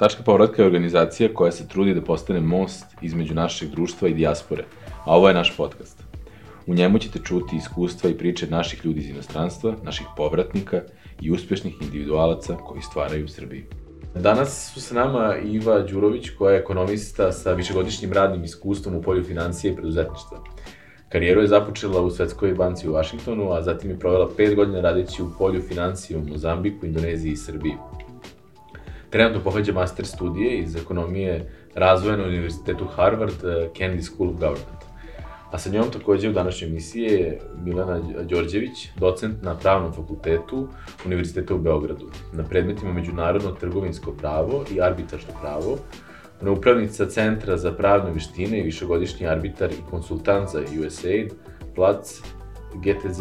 Tačka povratka je organizacija koja se trudi da postane most između našeg društva i dijaspore, a ovo je naš podcast. U njemu ćete čuti iskustva i priče naših ljudi iz inostranstva, naših povratnika i uspešnih individualaca koji stvaraju Srbiju. Danas su sa nama Iva Đurović, koja je ekonomista sa višegodišnjim radnim iskustvom u polju financije i preduzetništva. Karijeru je započela u Svetskoj banci u Vašingtonu, a zatim je provela pet godina radeći u polju financije u Mozambiku, Indoneziji i Srbiji. Trenutno pohađa master studije iz ekonomije razvoja na Univerzitetu Harvard, eh, Kennedy School of Government. A sa njom takođe u današnjoj emisiji je Milana Đorđević, docent na Pravnom fakultetu Univerziteta u Beogradu, na predmetima Međunarodno trgovinsko pravo i arbitražno pravo, na upravnica Centra za pravne veštine i višegodišnji arbitar i konsultant za USAID, PLAC, GTZ,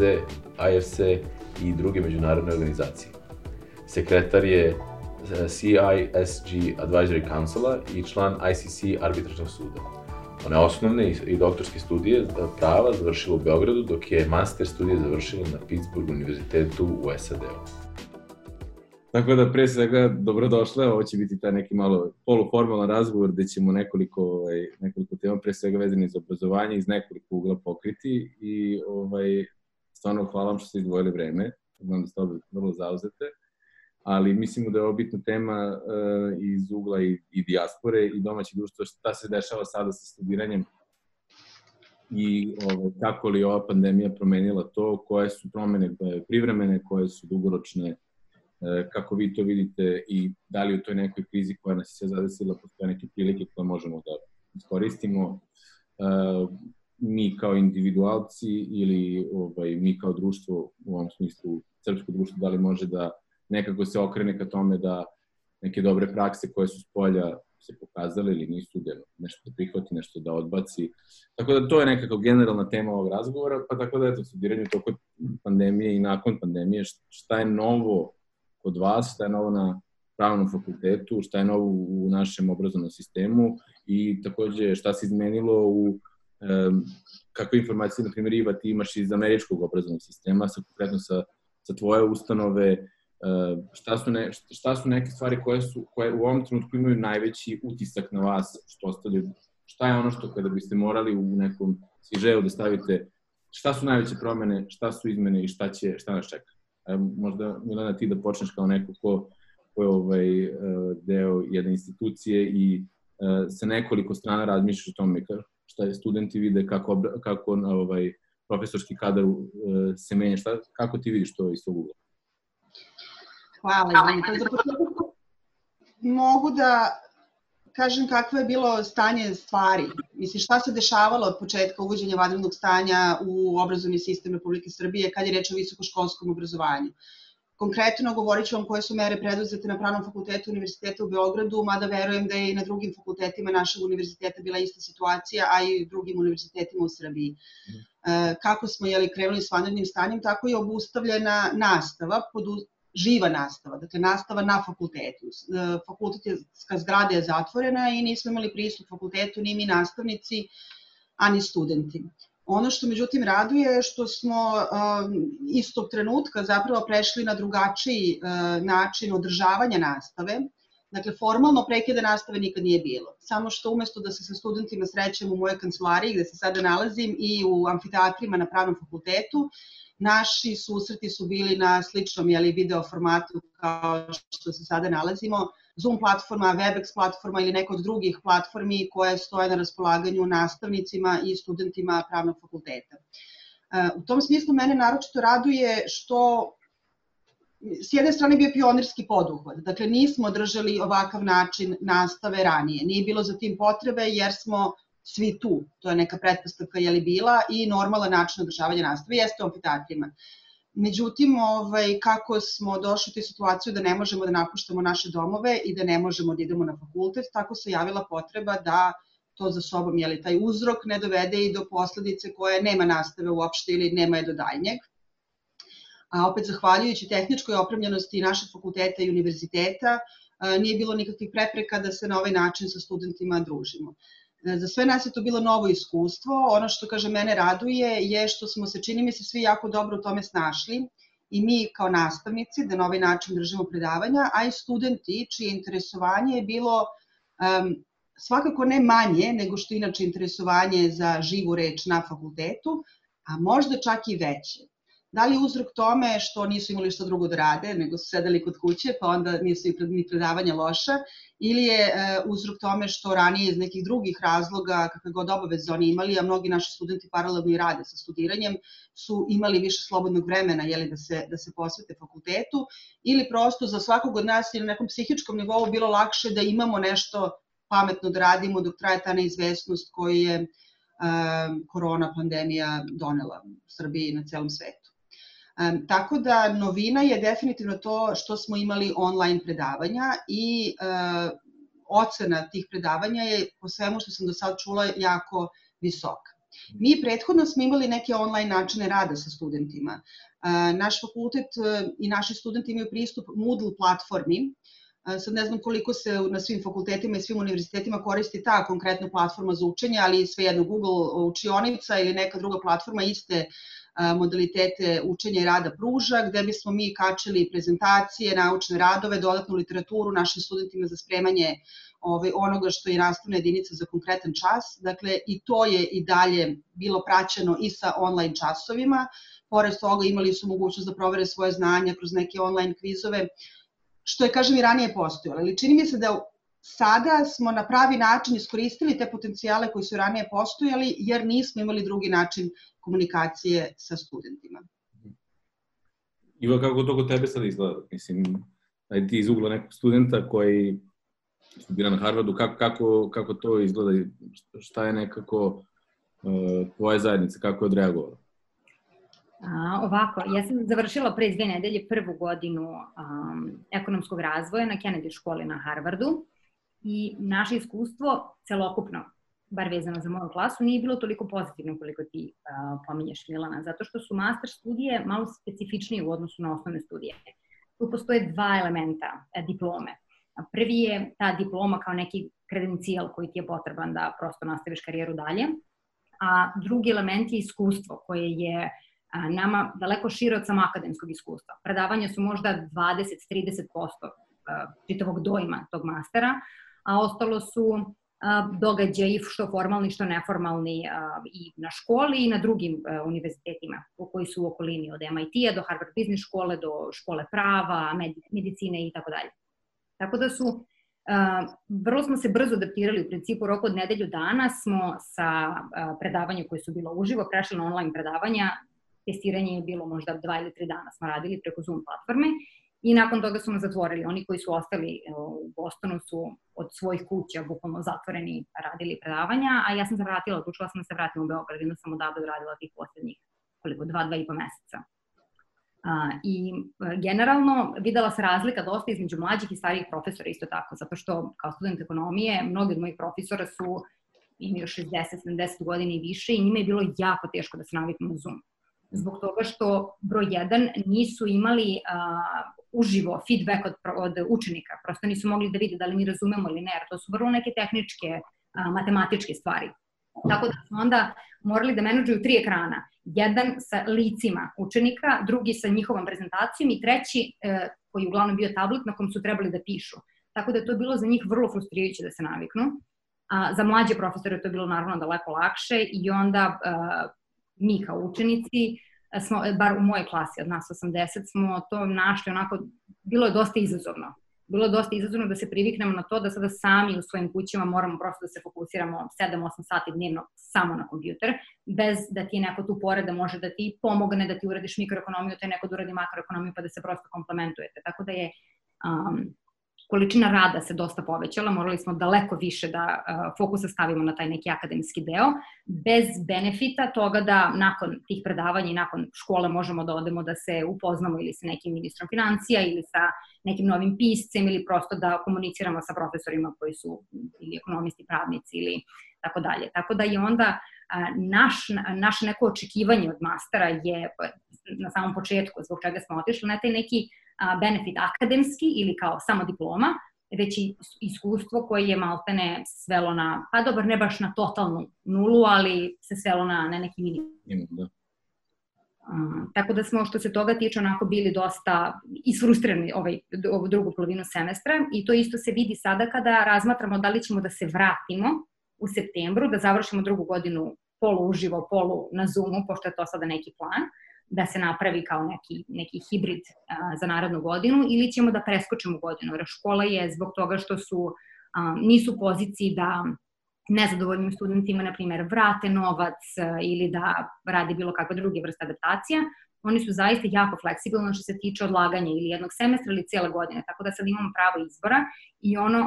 IFC i druge međunarodne organizacije. Sekretar je CISG Advisory Councila i član ICC arbitražnog suda. Ona je osnovne i doktorske studije prava završila u Beogradu, dok je master studije završila na Pittsburgh univerzitetu u SAD-u. Tako da pre svega dobrodošle, ovo će biti taj neki malo poluformalan razgovor gde ćemo nekoliko, ovaj, nekoliko tema pre svega vezani za obrazovanje iz nekoliko ugla pokriti i ovaj, stvarno hvala vam što ste izdvojili vreme, znam da ste obi vrlo zauzete ali mislimo da je ovo bitna tema uh, iz ugla i, i dijaspore i domaćeg društva, šta se dešava sada sa studiranjem i ovo, kako li ova pandemija promenila to, koje su promene privremene, koje su dugoročne, uh, kako vi to vidite i da li u toj nekoj krizi koja nas je zadesila postoje neke prilike koje možemo da iskoristimo. Uh, mi kao individualci ili ovaj, mi kao društvo, u ovom smislu srpsko društvo, da li može da nekako se okrene ka tome da neke dobre prakse koje su s polja se pokazale ili nisu, da nešto da prihvati, nešto da odbaci. Tako da to je nekako generalna tema ovog razgovora, pa tako da eto, studiranje toko pandemije i nakon pandemije, šta je novo kod vas, šta je novo na pravnom fakultetu, šta je novo u našem obrazovnom sistemu i takođe šta se izmenilo u um, kakve informacije, na primjer, Iva, ti imaš iz američkog obrazovnog sistema, sa konkretno sa, sa tvoje ustanove, šta, su ne, šta su neke stvari koje, su, koje u ovom trenutku imaju najveći utisak na vas, što ostavljaju, šta je ono što kada biste morali u nekom svižeju da stavite, šta su najveće promene, šta su izmene i šta, će, šta nas čeka? Evo, možda, Milena, ti da počneš kao neko ko, ko je ovaj, uh, deo jedne institucije i sa nekoliko strana razmišljaš o tome šta je studenti vide, kako, kako ovaj, profesorski kadar se menja, šta, kako ti vidiš to iz svog ugla? Hvala, Ivanka. Za početak mogu da kažem kakvo je bilo stanje stvari. Mislim, šta se dešavalo od početka uvođenja vanrednog stanja u obrazovni sistem Republike Srbije kad je reč o visokoškolskom obrazovanju. Konkretno govorit ću vam koje su mere preduzete na Pravnom fakultetu Univerziteta u Beogradu, mada verujem da je i na drugim fakultetima našeg univerziteta bila ista situacija, a i drugim univerzitetima u Srbiji. Mhm. E, kako smo jeli, krenuli s vanrednim stanjem, tako je obustavljena nastava pod živa nastava, dakle nastava na fakultetu. E, fakultetska zgrada je zatvorena i nismo imali pristup fakultetu ni mi nastavnici, ani studenti. Ono što međutim raduje je što smo um, istog trenutka zapravo prešli na drugačiji uh, način održavanja nastave. Dakle, formalno prekida nastave nikad nije bilo. Samo što umesto da se sa studentima srećem u moje kancelariji gde se sada nalazim i u amfiteatrima na pravnom fakultetu, Naši susreti su bili na sličnom jeli, video formatu kao što se sada nalazimo. Zoom platforma, Webex platforma ili neko od drugih platformi koje stoje na raspolaganju nastavnicima i studentima pravnog fakulteta. E, u tom smislu mene naročito raduje što s jedne strane bio pionirski poduhvat. Dakle, nismo držali ovakav način nastave ranije. Nije bilo za tim potrebe jer smo svi tu, to je neka pretpostavka je li bila i normalan način održavanja nastave jeste u amfiteatrima. Međutim, ovaj, kako smo došli u tu situaciju da ne možemo da napuštamo naše domove i da ne možemo da idemo na fakultet, tako se javila potreba da to za sobom, jeli, taj uzrok ne dovede i do posledice koje nema nastave uopšte ili nema je do daljnjeg. A opet, zahvaljujući tehničkoj opremljenosti našeg fakulteta i univerziteta, nije bilo nikakvih prepreka da se na ovaj način sa studentima družimo. E, za sve nas je to bilo novo iskustvo. Ono što, kaže, mene raduje je što smo se, čini mi se, svi jako dobro u tome snašli i mi kao nastavnici da na ovaj način držimo predavanja, a i studenti čije interesovanje je bilo um, svakako ne manje nego što inače interesovanje za živu reč na fakultetu, a možda čak i veće. Da li je uzrok tome što nisu imali što drugo da rade, nego su sedeli kod kuće, pa onda nisu i ni predavanja loša, ili je e, uzrok tome što ranije iz nekih drugih razloga, kakve god obaveze oni imali, a mnogi naši studenti paralelno i rade sa studiranjem, su imali više slobodnog vremena jeli, da, se, da se posvete fakultetu, ili prosto za svakog od nas je na nekom psihičkom nivou bilo lakše da imamo nešto pametno da radimo dok traje ta neizvesnost koju je um, korona pandemija donela Srbiji i na celom svetu. Um, tako da novina je definitivno to što smo imali online predavanja i uh, ocena tih predavanja je po svemu što sam do sad čula jako visoka. Mi prethodno smo imali neke online načine rada sa studentima. Uh, naš fakultet uh, i naši studenti imaju pristup Moodle platformi Sad ne znam koliko se na svim fakultetima i svim univerzitetima koristi ta konkretna platforma za učenje, ali svejedno Google učionica ili neka druga platforma iste modalitete učenja i rada pruža, gde bismo mi kačili prezentacije, naučne radove, dodatnu literaturu našim studentima za spremanje ovaj, onoga što je nastavna jedinica za konkretan čas. Dakle, i to je i dalje bilo praćeno i sa online časovima. Pored toga imali su mogućnost da provere svoje znanja kroz neke online kvizove što je, kažem, i ranije postojalo. Ali čini mi se da sada smo na pravi način iskoristili te potencijale koji su ranije postojali, jer nismo imali drugi način komunikacije sa studentima. Iva, kako to kod tebe sad izgleda? Mislim, aj ti iz ugla nekog studenta koji studira na Harvardu, kako, kako, kako to izgleda? Šta je nekako uh, tvoja zajednica, kako je odreagovala? A, ovako, ja sam završila pre dve nedelje prvu godinu um, ekonomskog razvoja na Kennedy školi na Harvardu i naše iskustvo celokupno, bar vezano za moju klasu, nije bilo toliko pozitivno koliko ti uh, pominješ Milana, zato što su master studije malo specifičnije u odnosu na osnovne studije. Tu postoje dva elementa e, diplome. Prvi je ta diploma kao neki kredencijal koji ti je potreban da prosto nastaviš karijeru dalje, a drugi element je iskustvo koje je nama daleko šire od samo akademskog iskustva. Predavanja su možda 20-30% čitavog dojma tog mastera, a ostalo su događaji što formalni, što neformalni i na školi i na drugim univerzitetima koji su u okolini od MIT-a do Harvard Business škole, do škole prava, medicine i tako dalje. Tako da su vrlo smo se brzo adaptirali, u principu roku od nedelju dana smo sa predavanjem koje su bilo uživo prešli na online predavanja testiranje je bilo možda dva ili tri dana smo radili preko Zoom platforme i nakon toga su nas zatvorili. Oni koji su ostali u Bostonu su od svojih kuća bukvalno zatvoreni radili predavanja, a ja sam se vratila, odlučila sam da se vratim u Beograd, onda sam odavde radila tih poslednjih koliko, dva, dva i po meseca. Uh, I uh, generalno videla se razlika dosta između mlađih i starijih profesora isto tako, zato što kao student ekonomije mnogi od mojih profesora su imaju 60, 70 godina i više i njima je bilo jako teško da se naviknu na Zoom zbog toga što broj 1 nisu imali uh, uživo feedback od, od učenika, prosto nisu mogli da vide da li mi razumemo ili ne, jer to su vrlo neke tehničke, uh, matematičke stvari. Tako da su onda morali da menadžuju tri ekrana. Jedan sa licima učenika, drugi sa njihovom prezentacijom i treći uh, koji je uglavnom bio tablet na kom su trebali da pišu. Tako da je to bilo za njih vrlo frustrirajuće da se naviknu. A, za mlađe profesore to je bilo naravno daleko lakše i onda uh, mi kao učenici smo, bar u mojoj klasi od nas 80, smo to našli onako, bilo je dosta izazovno. Bilo je dosta izazovno da se priviknemo na to da sada sami u svojim kućama moramo prosto da se fokusiramo 7-8 sati dnevno samo na kompjuter, bez da ti je neko tu pored da može da ti pomogne da ti uradiš mikroekonomiju, te neko da uradi makroekonomiju pa da se prosto komplementujete. Tako da je um, količina rada se dosta povećala, morali smo daleko više da uh, fokusa stavimo na taj neki akademski deo, bez benefita toga da nakon tih predavanja i nakon škole možemo da odemo da se upoznamo ili sa nekim ministrom financija ili sa nekim novim piscem ili prosto da komuniciramo sa profesorima koji su ili ekonomisti, pravnici ili tako dalje. Tako da je onda uh, naš, naše neko očekivanje od mastera je na samom početku, zbog čega smo otišli, na taj neki benefit akademski ili kao samo diploma, već i iskustvo koje je maltene svelo na, pa dobro, ne baš na totalnu nulu, ali se svelo na, na neki minimum. Da. Um, tako da smo što se toga tiče onako bili dosta isfrustrirani ovaj, ovu drugu polovinu semestra i to isto se vidi sada kada razmatramo da li ćemo da se vratimo u septembru, da završimo drugu godinu polu uživo, polu na Zoomu, pošto je to sada neki plan, da se napravi kao neki, neki hibrid a, za narodnu godinu ili ćemo da preskočimo godinu, jer škola je zbog toga što su, a, nisu u poziciji da nezadovoljnim studentima, na primjer, vrate novac ili da radi bilo kakve druge vrste adaptacija, oni su zaista jako fleksibilni što se tiče odlaganja ili jednog semestra ili cijele godine, tako da sad imamo pravo izbora i ono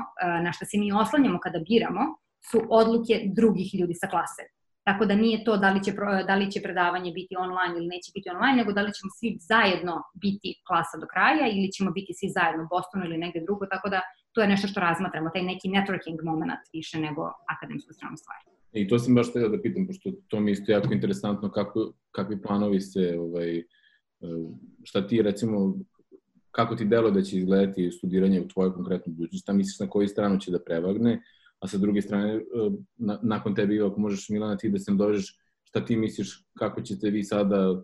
na što se mi oslanjamo kada biramo su odluke drugih ljudi sa klase. Tako da nije to da li, će, da li će predavanje biti online ili neće biti online, nego da li ćemo svi zajedno biti klasa do kraja ili ćemo biti svi zajedno u Bostonu ili negde drugo, tako da to je nešto što razmatramo, taj neki networking moment više nego akademsku stranu stvari. I to sam baš htela da pitam, pošto to mi isto jako interesantno kako, kakvi planovi se, ovaj, e, šta ti recimo, kako ti delo da će izgledati studiranje u tvojoj konkretnoj budućnosti, šta misliš na koju stranu će da prevagne, a sa druge strane, e, na, nakon tebi, ako možeš Milana ti da se dođeš, šta ti misliš, kako ćete vi sada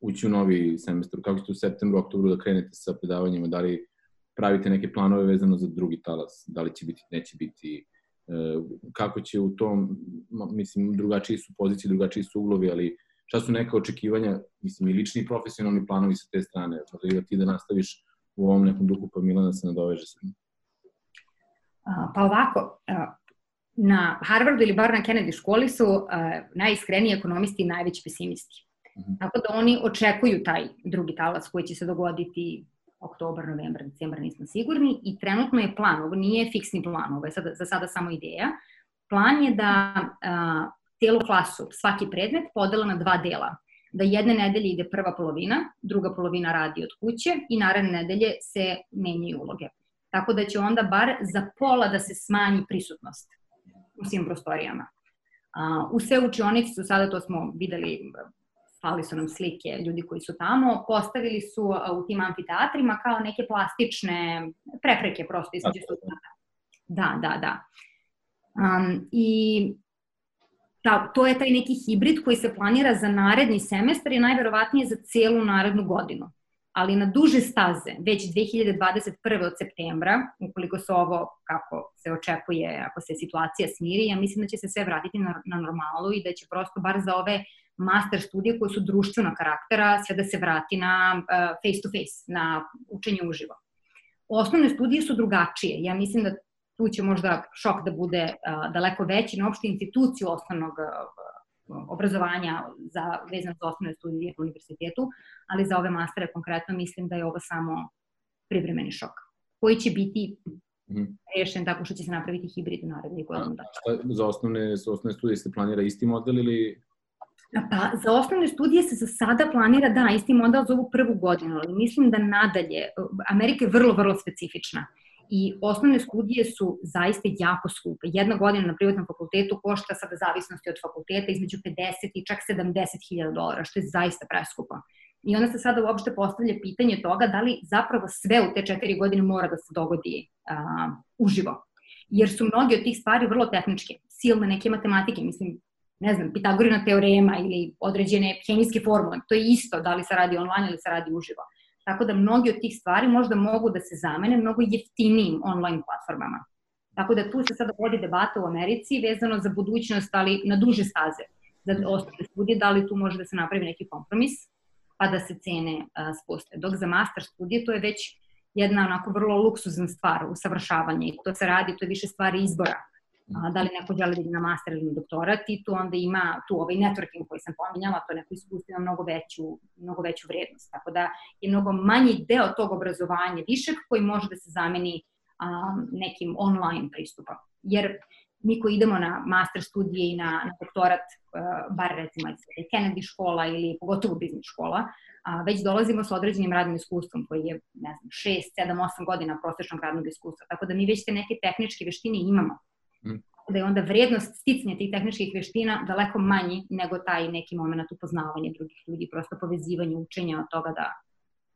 ući u novi semestar, kako ćete u septembru, oktobru da krenete sa predavanjima, da li pravite neke planove vezano za drugi talas, da li će biti, neće biti, e, kako će u tom, mislim, drugačiji su pozicije, drugačiji su uglovi, ali šta su neka očekivanja, mislim, i lični i profesionalni planovi sa te strane, da ti da nastaviš u ovom nekom duhu, pa Milana se nadoveže sa. Pa ovako, na Harvardu ili bar na Kennedy školi su uh, najiskreniji ekonomisti i najveći pesimisti. Mm -hmm. Tako da oni očekuju taj drugi talas koji će se dogoditi oktobar, novembar, decembar, nismo sigurni i trenutno je plan, ovo nije fiksni plan, ovo je sada, za sada samo ideja, plan je da uh, celu klasu, svaki predmet podela na dva dela. Da jedne nedelje ide prva polovina, druga polovina radi od kuće i naredne nedelje se menjaju uloge. Tako da će onda bar za pola da se smanji prisutnost u svim prostorijama. Uh, u sve učionici su sada, to smo videli, slali su nam slike ljudi koji su tamo, postavili su u tim amfiteatrima kao neke plastične prepreke prosto između studenta. Da, da, da. Um, I ta, to je taj neki hibrid koji se planira za naredni semestar i najverovatnije za celu narednu godinu ali na duže staze, već 2021. od septembra, ukoliko se ovo, kako se očekuje, ako se situacija smiri, ja mislim da će se sve vratiti na, na normalu i da će prosto bar za ove master studije koje su društvenog karaktera sve da se vrati na face to face, na učenje uživo. Osnovne studije su drugačije. Ja mislim da tu će možda šok da bude uh, daleko veći na opšte instituciju osnovnog uh, obrazovanja za, vezan za osnovne studije u univerzitetu, ali za ove mastere konkretno mislim da je ovo samo privremeni šok, koji će biti mm. rešen tako što će se napraviti hibrid u narednih godinu dana. Za osnovne, za osnovne studije se planira isti model ili Pa, za osnovne studije se za sada planira, da, isti model za ovu prvu godinu, ali mislim da nadalje, Amerika je vrlo, vrlo specifična i osnovne studije su zaista jako skupe. Jedna godina na privatnom fakultetu košta sada zavisnosti od fakulteta između 50 i čak 70 hiljada dolara, što je zaista preskupo. I onda se sada uopšte postavlja pitanje toga da li zapravo sve u te četiri godine mora da se dogodi uh, uživo. Jer su mnogi od tih stvari vrlo tehničke, silne neke matematike, mislim, ne znam, Pitagorina teorema ili određene hemijske formule, to je isto da li se radi online ili se radi uživo. Tako da mnogi od tih stvari možda mogu da se zamene mnogo jeftinijim online platformama. Tako da tu se sada vodi debata u Americi vezano za budućnost, ali na duže staze za ostale studije, da li tu može da se napravi neki kompromis, pa da se cene a, spuste. Dok za master studije to je već jedna onako vrlo luksuzna stvar, usavršavanje i to se radi, to je više stvari izbora a, da li neko želi da ide na master ili na doktorat i tu onda ima tu ovaj networking koji sam pominjala, to neko iskustvo ima mnogo veću, mnogo veću vrednost. Tako da je mnogo manji deo tog obrazovanja višeg koji može da se zameni a, nekim online pristupom. Jer mi koji idemo na master studije i na, na doktorat, uh, bar recimo Kennedy škola ili pogotovo biznis škola, a, već dolazimo sa određenim radnim iskustvom koji je, ne znam, 6, 7, 8 godina prosečnog radnog iskustva. Tako da mi već te neke tehničke veštine imamo. Da je onda vrednost sticanja tih tehničkih veština daleko manji nego taj neki moment upoznavanja drugih ljudi, prosto povezivanje učenja od toga da,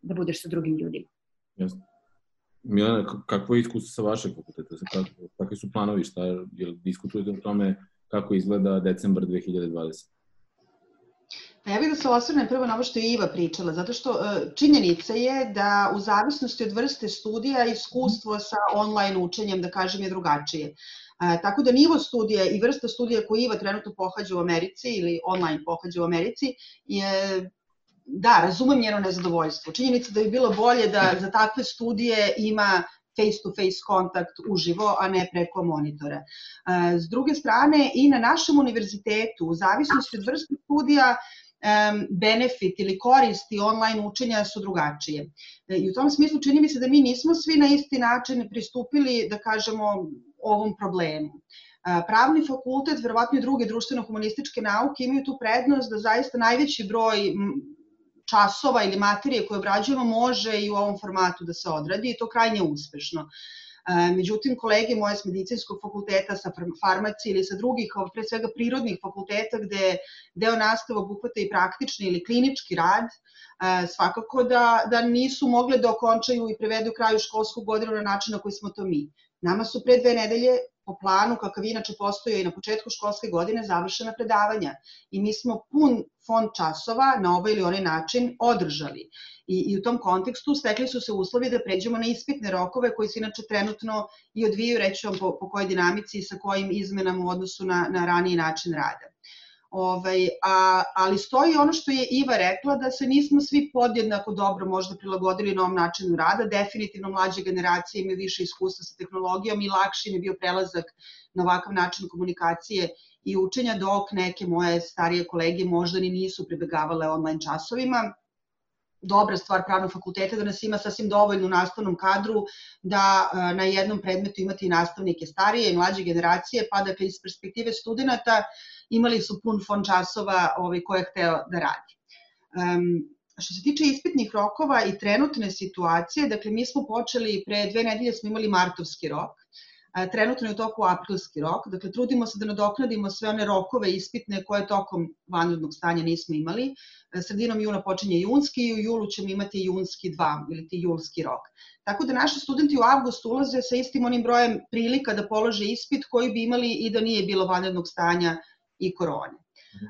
da budeš sa drugim ljudima. Jasno. Milana, kakvo je iskustvo sa vašeg fakulteta? Kako, kakvi su planovi? Šta, jel diskutujete o tome kako izgleda decembar 2020? Pa ja bih da se osvrnem prvo na ovo što je Iva pričala, zato što e, činjenica je da u zavisnosti od vrste studija iskustvo sa online učenjem, da kažem, je drugačije. E, tako da nivo studija i vrsta studija koju Iva trenutno pohađa u Americi ili online pohađa u Americi je da, razumem njeno nezadovoljstvo. Činjenica da bi bilo bolje da za takve studije ima face-to-face kontakt uživo, a ne preko monitora. E, s druge strane, i na našem univerzitetu, u zavisnosti od vrste studija, benefit ili koristi online učenja su drugačije. E, I u tom smislu čini mi se da mi nismo svi na isti način pristupili, da kažemo, ovom problemu. Pravni fakultet, verovatno i druge društveno-humanističke nauke imaju tu prednost da zaista najveći broj časova ili materije koje obrađujemo može i u ovom formatu da se odradi i to krajnje uspešno. Međutim, kolege moje s medicinskog fakulteta, sa farmacije ili sa drugih, pre svega prirodnih fakulteta, gde deo nastava obuhvata i praktični ili klinički rad, svakako da, da nisu mogle da okončaju i prevedu kraju školskog godinu na način na koji smo to mi. Nama su pre dve nedelje po planu, kakav inače postoje i na početku školske godine, završena predavanja. I mi smo pun fond časova na ovaj ili onaj način održali. I, I u tom kontekstu stekli su se uslovi da pređemo na ispitne rokove koji se inače trenutno i odvijaju, reći vam po, po kojoj dinamici i sa kojim izmenama u odnosu na, na raniji način rada. Ovaj, a, ali stoji ono što je Iva rekla, da se nismo svi podjednako dobro možda prilagodili novom načinu rada. Definitivno mlađe generacije imaju više iskustva sa tehnologijom i lakši je bio prelazak na ovakav način komunikacije i učenja, dok neke moje starije kolege možda ni nisu pribegavale online časovima dobra stvar pravnog fakulteta da nas ima sasvim dovoljno u nastavnom kadru da e, na jednom predmetu imate i nastavnike starije i mlađe generacije, pa dakle iz perspektive studenta imali su pun fon časova ovaj, koje je hteo da radi. Um, što se tiče ispitnih rokova i trenutne situacije, dakle mi smo počeli, pre dve nedelje smo imali martovski rok, trenutno je u toku aprilski rok, dakle trudimo se da nadoknadimo sve one rokove ispitne koje tokom vanrednog stanja nismo imali. E, sredinom juna počinje junski i u julu ćemo imati junski 2 ili ti julski rok. Tako da naši studenti u avgustu ulaze sa istim onim brojem prilika da polože ispit koji bi imali i da nije bilo vanrednog stanja i korone.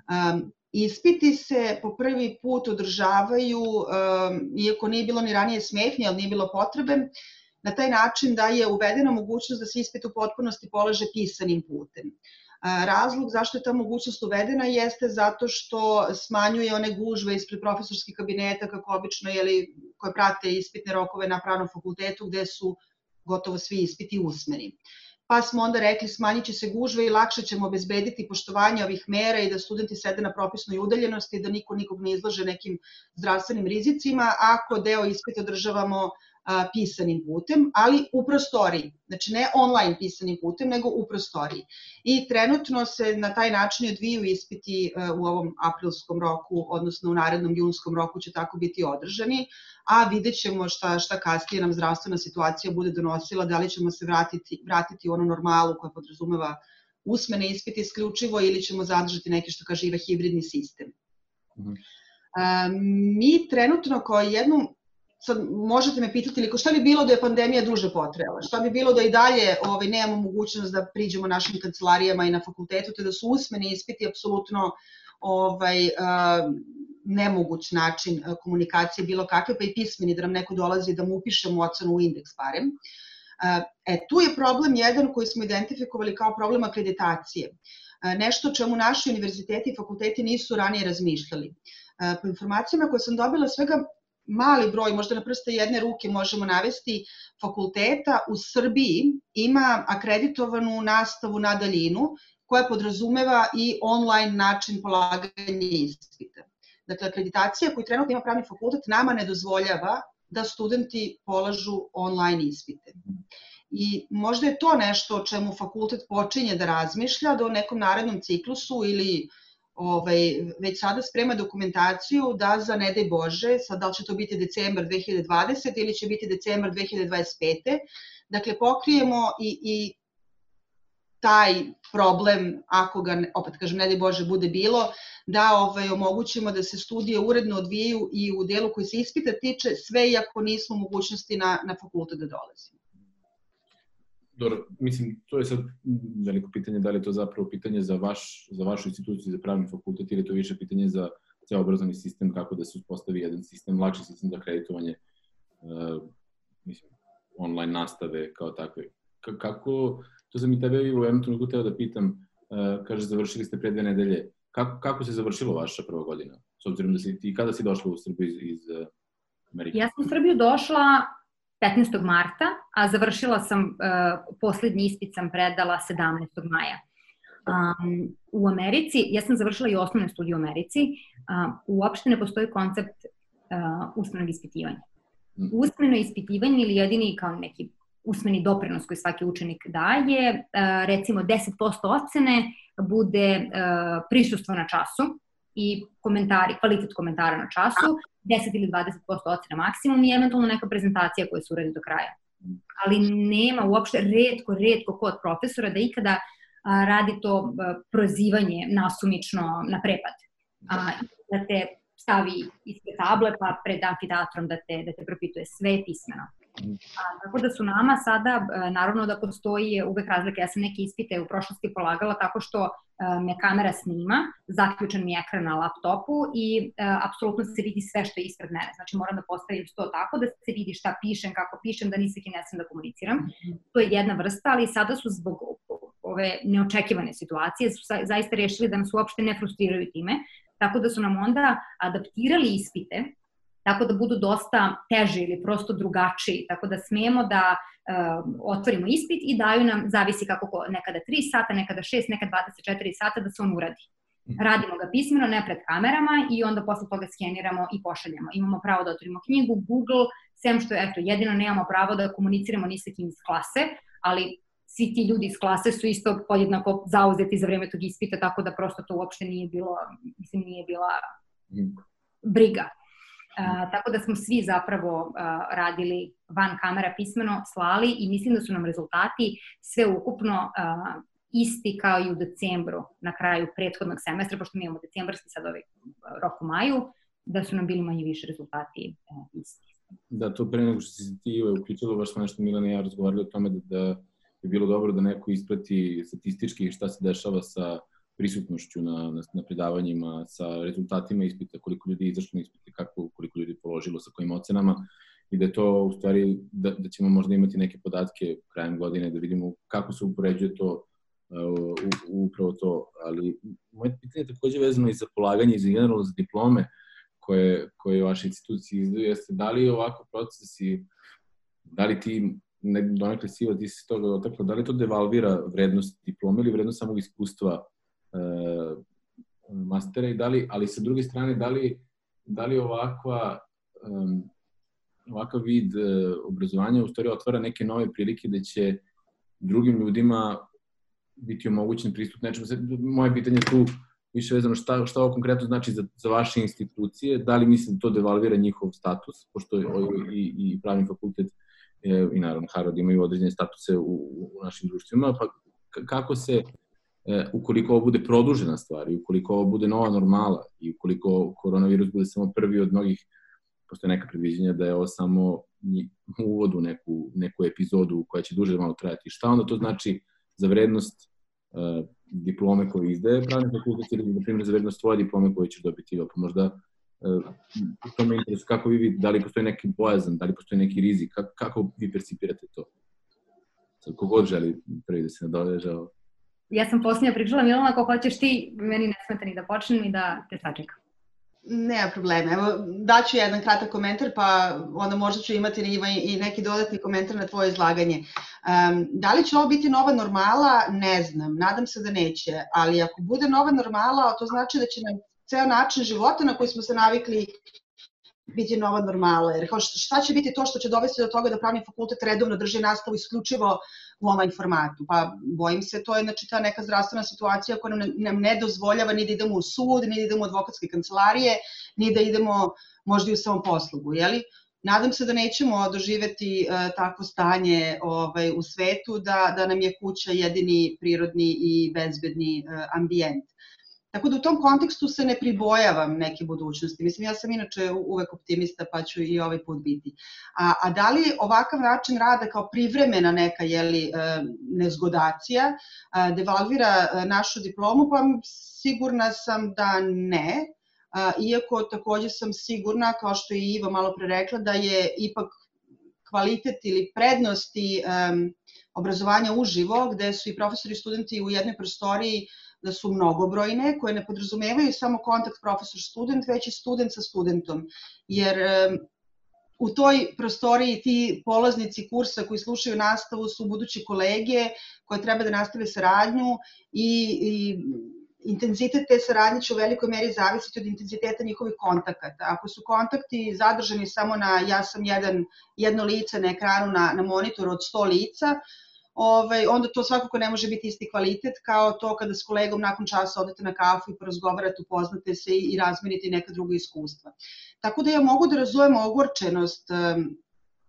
Um, Ispiti se po prvi put održavaju, um, iako nije bilo ni ranije smetnje, ali nije bilo potrebe, na taj način da je uvedena mogućnost da se ispit u potpunosti polaže pisanim putem. Razlog zašto je ta mogućnost uvedena jeste zato što smanjuje one gužve ispred profesorskih kabineta, kako obično, jeli, koje prate ispitne rokove na pravnom fakultetu, gde su gotovo svi ispiti usmeni. Pa smo onda rekli smanjit će se gužve i lakše ćemo obezbediti poštovanje ovih mera i da studenti sede na propisnoj udaljenosti, da niko nikog ne izlaže nekim zdravstvenim rizicima, ako deo ispita održavamo a, pisanim putem, ali u prostoriji. Znači ne online pisanim putem, nego u prostoriji. I trenutno se na taj način odviju ispiti a, u ovom aprilskom roku, odnosno u narednom junskom roku će tako biti održani, a vidjet ćemo šta, šta kasnije nam zdravstvena situacija bude donosila, da li ćemo se vratiti, vratiti u onu normalu koja podrazumeva usmene ispite isključivo ili ćemo zadržati neki što kaže Iva hibridni sistem. Mm -hmm. mi trenutno kao jednu sad možete me pitati ili šta bi bilo da je pandemija duže potrela, šta bi bilo da i dalje ovaj, nemamo mogućnost da priđemo našim kancelarijama i na fakultetu, te da su usmeni ispiti apsolutno ovaj, nemoguć način komunikacije bilo kakve, pa i pismeni da nam neko dolazi da mu upišemo ocenu u indeks barem. E, tu je problem jedan koji smo identifikovali kao problem akreditacije. Nešto čemu naši univerziteti i fakulteti nisu ranije razmišljali. Po informacijama koje sam dobila, svega mali broj, možda na prste jedne ruke možemo navesti, fakulteta u Srbiji ima akreditovanu nastavu na daljinu koja podrazumeva i online način polaganja ispita. Dakle, akreditacija koju trenutno ima pravni fakultet nama ne dozvoljava da studenti polažu online ispite. I možda je to nešto o čemu fakultet počinje da razmišlja, da u nekom narednom ciklusu ili uh, ovaj, već sada sprema dokumentaciju da za ne daj Bože, sad da li će to biti decembar 2020 ili će biti decembar 2025. Dakle, pokrijemo i, i taj problem, ako ga, opet kažem, ne daj Bože, bude bilo, da ovaj, omogućimo da se studije uredno odvijaju i u delu koji se ispita tiče, sve iako nismo mogućnosti na, na fakultet da dolazimo. Dobro, mislim, to je sad veliko pitanje, da li je to zapravo pitanje za, vaš, za vašu instituciju, za pravni fakultet ili je to više pitanje za ceo obrazovni sistem, kako da se uspostavi jedan sistem, lakši sistem za kreditovanje uh, mislim, online nastave kao takve. K kako, to sam i tebe u jednom trenutku teo da pitam, uh, kaže, završili ste pre dve nedelje, kako, kako se završilo vaša prva godina? S obzirom da si ti, kada si došla u Srbiju iz, iz uh, Amerike? Ja sam u Srbiju došla 15. marta, a završila sam, uh, poslednji ispit sam predala 17. maja. Um, u Americi, ja sam završila i osnovne studije u Americi, uh, uopšte ne postoji koncept uh, usmenog ispitivanja. Mm. Usmeno ispitivanje ili jedini kao neki usmeni doprinos koji svaki učenik daje, uh, recimo 10% ocene bude uh, prisustvo na času i komentari, kvalitet komentara na času, 10 ili 20% ocene maksimum i eventualno neka prezentacija koja se uradi do kraja. Ali nema uopšte redko, redko kod profesora da ikada a, radi to a, prozivanje nasumično na prepad. A, da te stavi ispred table pa pred amfiteatrom da te, da te propituje sve pismeno. A, tako da su nama sada, naravno da postoji uvek razlika, ja sam neke ispite u prošlosti polagala tako što me kamera snima, zaključen mi je ekran na laptopu i uh, apsolutno se vidi sve što je ispred mene. Znači moram da postavim to tako da se vidi šta pišem, kako pišem, da nisam ne da komuniciram. To je jedna vrsta, ali sada su zbog ove neočekivane situacije su zaista rešili da nas uopšte ne frustriraju time, tako da su nam onda adaptirali ispite tako da budu dosta teži ili prosto drugačiji, tako da smemo da uh, otvorimo ispit i daju nam, zavisi kako ko, nekada 3 sata, nekada 6, nekada 24 sata da se on uradi. Mhm. Radimo ga pismeno, ne pred kamerama i onda posle toga skeniramo i pošaljemo. Imamo pravo da otvorimo knjigu, Google, sem što, eto, jedino nemamo pravo da komuniciramo ni sa kim iz klase, ali svi ti ljudi iz klase su isto podjednako zauzeti za vreme tog ispita, tako da prosto to uopšte nije bilo, mislim, nije bila mhm. briga. Uh, tako da smo svi zapravo uh, radili van kamera pismeno, slali i mislim da su nam rezultati sve ukupno uh, isti kao i u decembru na kraju prethodnog semestra, pošto mi imamo decembarski sad ovaj rok u maju, da su nam bili manje više rezultati uh, isti. Da, to pre nego što si ti uključilo, baš smo nešto Milana i ja razgovarali o tome da, da je bilo dobro da neko isprati statistički šta se dešava sa prisutnošću na, na, na predavanjima, sa rezultatima ispita, koliko ljudi je izašlo na ispite, kako, koliko ljudi je položilo, sa kojim ocenama i da to u stvari, da, da ćemo možda imati neke podatke krajem godine da vidimo kako se upoređuje to uh, upravo to, ali moje pitanje je takođe vezano i za polaganje i za generalno za diplome koje, koje vaše institucije izdaju, jeste da li ovako procesi, da li ti ne, donekle siva, ti si toga otakla, da li to devalvira vrednost diplome ili vrednost samog iskustva mastera i da li, ali sa druge strane, da li, da li ovakva um, ovakav vid uh, obrazovanja u stvari otvara neke nove prilike da će drugim ljudima biti omogućen pristup nečemu. Moje pitanje je tu više vezano šta, šta ovo konkretno znači za, za vaše institucije, da li mislim da to devalvira njihov status, pošto i, i pravni fakultet e, i naravno Harvard imaju određene statuse u, u našim društvima, pa kako se e, ukoliko ovo bude produžena stvar i ukoliko ovo bude nova normala i ukoliko koronavirus bude samo prvi od mnogih, postoje neka predviđenja da je ovo samo uvod u neku, neku epizodu koja će duže malo trajati. Šta onda to znači za vrednost e, diplome koje izdaje pravni fakultet ili, na primjer, za vrednost tvoje diplome koje ćeš dobiti, pa možda uh, to me interesuje kako vi vidite, da li postoji neki bojazan, da li postoji neki rizik, kako, kako vi percipirate to? Kogod želi prvi da se nadoveže ovo ja sam posljednja pričala, Milana, ako hoćeš ti, meni ne smeta ni da počnem i da te sačekam. Nema problema. Evo, daću jedan kratak komentar, pa onda možda ću imati i neki dodatni komentar na tvoje izlaganje. Um, da li će ovo biti nova normala? Ne znam. Nadam se da neće. Ali ako bude nova normala, to znači da će nam ceo način života na koji smo se navikli biti nova normala. Jer kao šta će biti to što će dovesti do toga da pravni fakultet redovno drži nastavu isključivo u online formatu. Pa bojim se, to je znači, ta neka zdravstvena situacija koja nam, ne dozvoljava ni da idemo u sud, ni da idemo u advokatske kancelarije, ni da idemo možda i u samom poslugu, jeli? Nadam se da nećemo doživeti uh, takvo stanje ovaj, u svetu, da, da nam je kuća jedini prirodni i bezbedni uh, ambijent. Tako da u tom kontekstu se ne pribojavam neke budućnosti. Mislim, ja sam inače uvek optimista, pa ću i ovaj put biti. A, a da li ovakav način rada kao privremena neka jeli, e, nezgodacija devalvira e, našu diplomu? Pa sigurna sam da ne. iako takođe sam sigurna, kao što je Iva malo pre rekla, da je ipak kvalitet ili prednosti obrazovanja uživo, gde su i profesori i studenti u jednoj prostoriji da su mnogobrojne, koje ne podrazumevaju samo kontakt profesor-student, već i student sa studentom. Jer u toj prostoriji ti polaznici kursa koji slušaju nastavu su budući kolege koje treba da nastave saradnju i, i intenzitet te saradnje će u velikoj meri zavisiti od intenziteta njihovih kontakata. Ako su kontakti zadržani samo na ja sam jedan, jedno lice na ekranu na, na monitoru od 100 lica, ovaj, onda to svakako ne može biti isti kvalitet kao to kada s kolegom nakon časa odete na kafu i porazgovarate, upoznate se i, i razmenite neka druga iskustva. Tako da ja mogu da razumem ogorčenost um,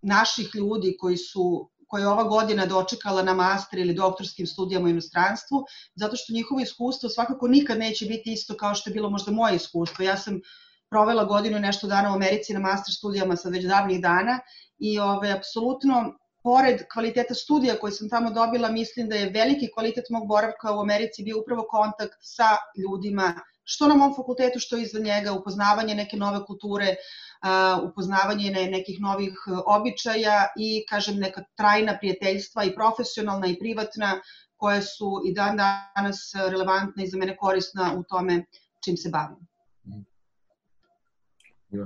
naših ljudi koji su koja je ova godina dočekala na master ili doktorskim studijama u inostranstvu, zato što njihovo iskustvo svakako nikad neće biti isto kao što je bilo možda moje iskustvo. Ja sam provela godinu i nešto dana u Americi na master studijama sa već davnih dana i ove, ovaj, apsolutno pored kvaliteta studija koje sam tamo dobila, mislim da je veliki kvalitet mog boravka u Americi bio upravo kontakt sa ljudima, što na mom fakultetu, što izvan njega, upoznavanje neke nove kulture, upoznavanje nekih novih e, običaja i, kažem, neka trajna prijateljstva i profesionalna i privatna, koje su i dan danas relevantna i za mene korisna u tome čim se bavim.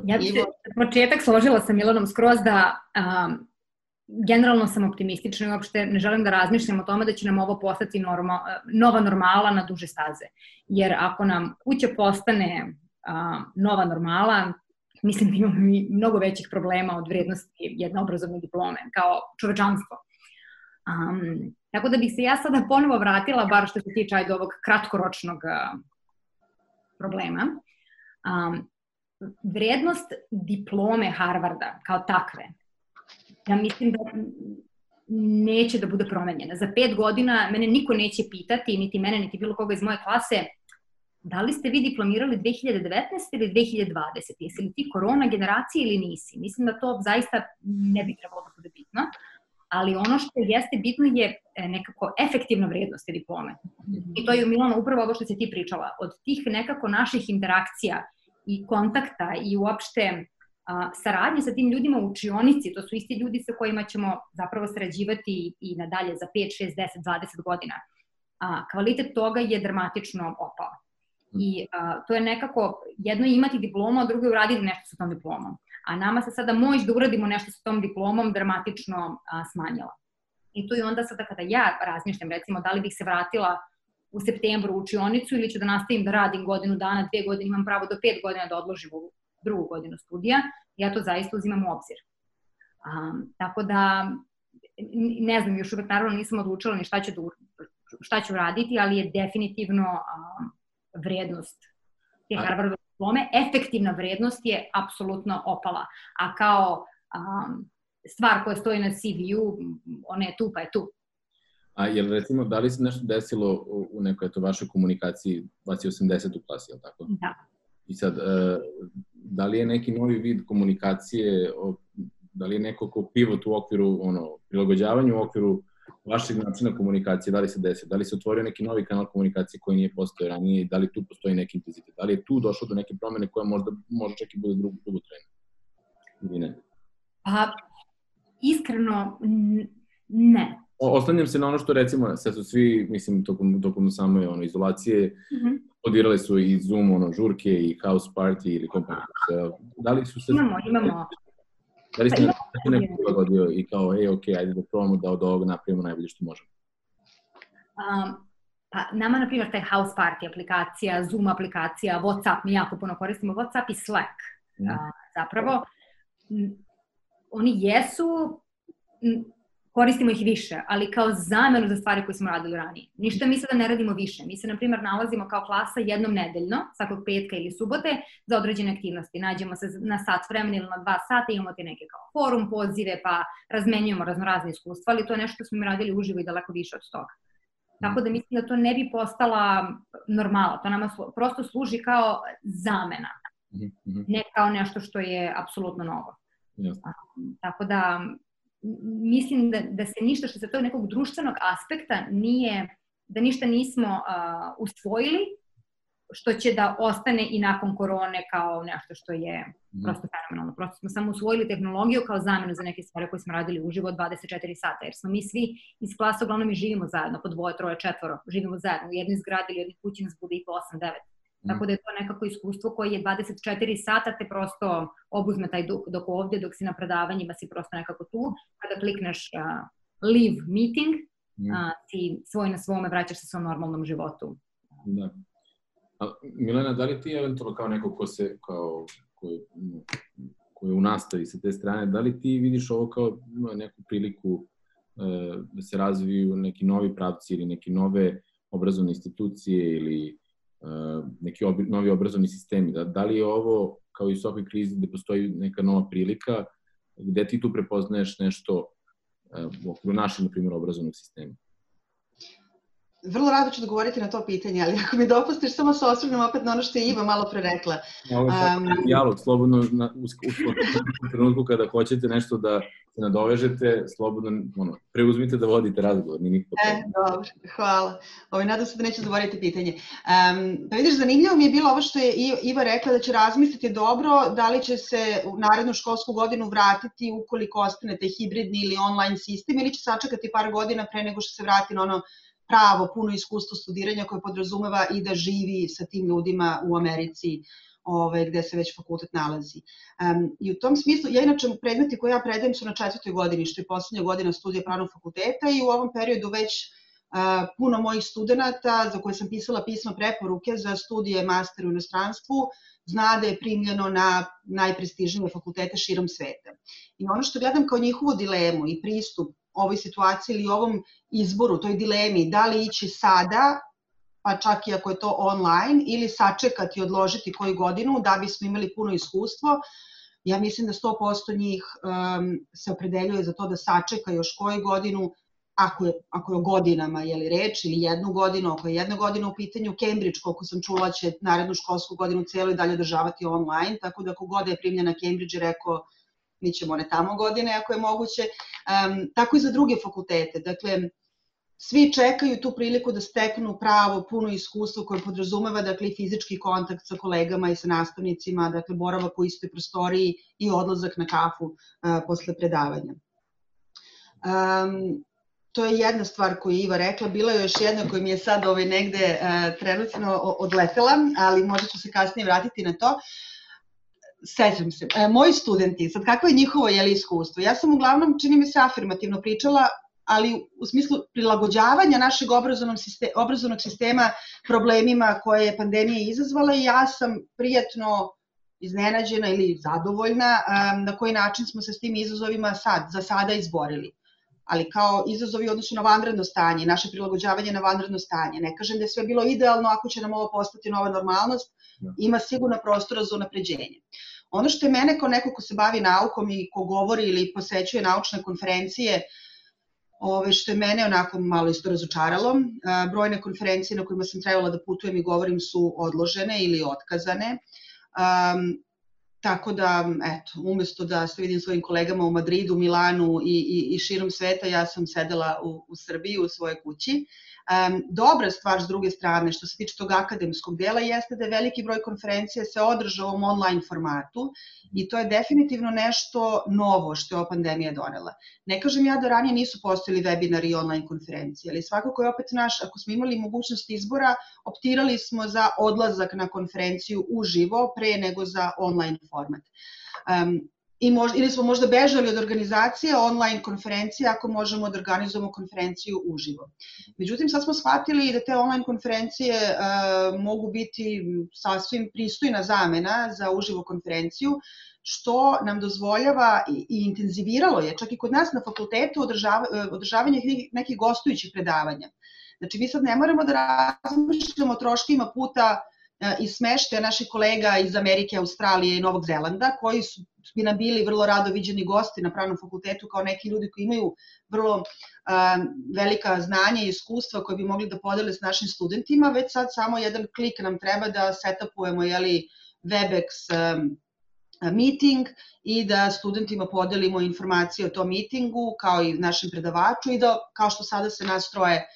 Ja bih se početak složila sa Milanom skroz da um, generalno sam optimistična i uopšte ne želim da razmišljam o tome da će nam ovo postati norma, nova normala na duže staze. Jer ako nam kuća postane a, nova normala, mislim da imamo mnogo većih problema od vrednosti jedne obrazovne diplome kao čovečanstvo. Um, tako da bih se ja sada ponovo vratila, bar što se tiče ajde ovog kratkoročnog problema. Um, vrednost diplome Harvarda kao takve ja mislim da neće da bude promenjena. Za pet godina mene niko neće pitati, niti mene, niti bilo koga iz moje klase, da li ste vi diplomirali 2019 ili 2020? Jesi li ti korona generacija ili nisi? Mislim da to zaista ne bi trebalo da bude bitno. Ali ono što jeste bitno je e, nekako efektivna vrednost te diplome. I to je Milano upravo ovo što si ti pričala. Od tih nekako naših interakcija i kontakta i uopšte a, saradnje sa tim ljudima u učionici, to su isti ljudi sa kojima ćemo zapravo sarađivati i, i nadalje za 5, 6, 10, 20 godina. A, kvalitet toga je dramatično opao. I a, to je nekako, jedno je imati diplomu, a drugo je uraditi nešto sa tom diplomom. A nama se sada moć da uradimo nešto sa tom diplomom dramatično a, smanjila. I tu je onda sada kada ja razmišljam, recimo, da li bih se vratila u septembru u učionicu ili ću da nastavim da radim godinu dana, dve godine, imam pravo do pet godina da odložim u drugu godinu studija, ja to zaista uzimam u obzir. Um, tako da, ne znam, još uvek naravno nisam odlučila ni šta ću, da, šta ću raditi, ali je definitivno um, vrednost te Harvardove diplome, efektivna vrednost je apsolutno opala. A kao um, stvar koja stoji na CV-u, ona je tu pa je tu. A jel recimo, da li se nešto desilo u nekoj eto, vašoj komunikaciji, vas je 80 u klasi, je li tako? Da. I sad, e, da li je neki novi vid komunikacije, da li je neko ko pivot u okviru, ono, prilagođavanja u okviru vašeg načina komunikacije, da li se desi, da li se otvorio neki novi kanal komunikacije koji nije postojao ranije, da li tu postoji neki intenzitet, da li je tu došlo do neke promene koja možda može čak i bude drugo, drugo trena ili ne? Pa, iskreno, ne. Oslanjam se na ono što recimo, sad su svi, mislim, tokom, tokom same ono, izolacije, mm -hmm su i Zoom, ono, žurke i house party ili kompakt. Da li su se... Imamo, imamo. Da li ste pa, neko prilagodio i kao, ej, ok, ajde da probamo da od ovoga napravimo najbolje što možemo? Um, pa nama, na primjer, taj house party aplikacija, Zoom aplikacija, Whatsapp, mi jako puno koristimo Whatsapp i Slack. Mm. Uh, zapravo, oni jesu koristimo ih više, ali kao zamenu za stvari koje smo radili ranije. Ništa mi sada ne radimo više. Mi se, na primjer, nalazimo kao klasa jednom nedeljno, svakog petka ili subote, za određene aktivnosti. Nađemo se na sat vremena ili na dva sata, imamo te neke kao forum, pozive, pa razmenjujemo raznorazne iskustva, ali to je nešto što smo mi radili uživo i daleko više od toga. Tako da mislim da to ne bi postala normala, to nama slu, prosto služi kao zamena, mhm, mhm. ne kao nešto što je apsolutno novo. Yes. Tako da mislim da, da se ništa što se tog nekog društvenog aspekta nije, da ništa nismo uh, usvojili što će da ostane i nakon korone kao nešto što je mm. prosto fenomenalno. Prosto smo samo usvojili tehnologiju kao zamenu za neke stvari koje smo radili uživo 24 sata, jer smo mi svi iz klasa uglavnom i živimo zajedno, po dvoje, troje, četvoro, živimo zajedno u jednoj zgradi ili jednoj kući nas bude i po 8, 9. Tako da je to nekako iskustvo koje je 24 sata te prosto obuzme taj duh dok ovde, dok si na predavanjima si prosto nekako tu. Kada klikneš uh, leave meeting, mm. uh, ti svoj na svome vraćaš se svom normalnom životu. Da. A, Milena, da li ti eventualno kao neko ko se, kao, ko, ko je u nastavi sa te strane, da li ti vidiš ovo kao neku priliku e, da se razviju neki novi pravci ili neke nove obrazovne institucije ili neki ob, novi obrazovni sistemi? Da, da li je ovo, kao i u svakoj krizi, gde postoji neka nova prilika, gde ti tu prepoznaješ nešto e, u okviru našeg, na primjer, obrazovnog sistema? Vrlo rado ću odgovoriti na to pitanje, ali ako mi dopustiš, samo se osvrnem opet na ono što je Iva malo pre rekla. Um, dijalog, slobodno na, u, u, u trenutku kada hoćete nešto da se nadovežete, slobodno ono, preuzmite da vodite razgovor. Ni nikto e, dobro, hvala. Ovo, nadam se da neću zaboraviti pitanje. Um, pa vidiš, zanimljivo mi je bilo ovo što je Iva rekla da će razmisliti dobro da li će se u narednu školsku godinu vratiti ukoliko ostane taj hibridni ili online sistem ili će sačekati par godina pre nego što se vrati na ono pravo, puno iskustvo studiranja koje podrazumeva i da živi sa tim ljudima u Americi ovaj, gde se već fakultet nalazi. Um, I u tom smislu, ja inače predmeti koje ja predajem su na četvrtoj godini, što je poslednja godina studija pravnog fakulteta i u ovom periodu već uh, puno mojih studenta za koje sam pisala pisma preporuke za studije master u inostranstvu zna da je primljeno na najprestižnije fakultete širom sveta. I ono što gledam kao njihovu dilemu i pristup ovoj situaciji ili ovom izboru, toj dilemi, da li ići sada, pa čak i ako je to online, ili sačekati i odložiti koju godinu da bismo imali puno iskustvo, ja mislim da 100% njih um, se opredeljuje za to da sačeka još koju godinu, ako je, ako je o godinama je li reč, ili jednu godinu, ako je jedna godina u pitanju, Cambridge, koliko sam čula, će narednu školsku godinu cijelo i dalje održavati online, tako da ako god je primljena Cambridge je rekao mi ćemo one tamo godine ako je moguće, um, tako i za druge fakultete. Dakle, svi čekaju tu priliku da steknu pravo, puno iskustvo koje podrazumeva dakle, fizički kontakt sa kolegama i sa nastavnicima, dakle, boravak u istoj prostoriji i odlazak na kafu uh, posle predavanja. Um, to je jedna stvar koju je Iva rekla, bila je još jedna koja mi je sad ovaj negde uh, trenutno odletela, ali možda ću se kasnije vratiti na to. Uh, sećam se, e, moji studenti, sad kakvo je njihovo jeli, iskustvo? Ja sam uglavnom, čini mi se, afirmativno pričala, ali u smislu prilagođavanja našeg obrazovnog sistema, obrazovnog sistema problemima koje je pandemija izazvala i ja sam prijatno iznenađena ili zadovoljna um, na koji način smo se s tim izazovima sad, za sada izborili ali kao izazovi odnosno na vanredno stanje, naše prilagođavanje na vanredno stanje. Ne kažem da je sve bilo idealno ako će nam ovo postati nova normalnost, da. ima sigurno prostora za unapređenje. Ono što je mene kao neko ko se bavi naukom i ko govori ili posećuje naučne konferencije, ove, što je mene onako malo isto razočaralo. Brojne konferencije na kojima sam trebala da putujem i govorim su odložene ili otkazane. Um, Tako da, eto, umesto da se vidim svojim kolegama u Madridu, Milanu i, i, i širom sveta, ja sam sedela u, u Srbiji, u svojoj kući. Um, dobra stvar s druge strane, što se tiče tog akademskog dela, jeste da je veliki broj konferencija se održa u ovom online formatu i to je definitivno nešto novo što je ova pandemija donela. Ne kažem ja da ranije nisu postojili webinari i online konferencije, ali svakako je opet naš, ako smo imali mogućnost izbora, optirali smo za odlazak na konferenciju uživo pre nego za online format. Um, i možda, ili smo možda bežali od organizacije online konferencije ako možemo da organizujemo konferenciju uživo. Međutim, sad smo shvatili da te online konferencije uh, mogu biti sasvim pristojna zamena za uživo konferenciju, što nam dozvoljava i, i intenziviralo je, čak i kod nas na fakultetu, održava, e, održavanje nekih gostujućih predavanja. Znači, mi sad ne moramo da razmišljamo o troškima puta i smešte naših kolega iz Amerike, Australije i Novog Zelanda, koji su bi nam bili vrlo rado viđeni gosti na pravnom fakultetu kao neki ljudi koji imaju vrlo um, velika znanja i iskustva koje bi mogli da podele s našim studentima, već sad samo jedan klik nam treba da setupujemo jeli, Webex um, meeting i da studentima podelimo informacije o tom meetingu kao i našem predavaču i da, kao što sada se nas troje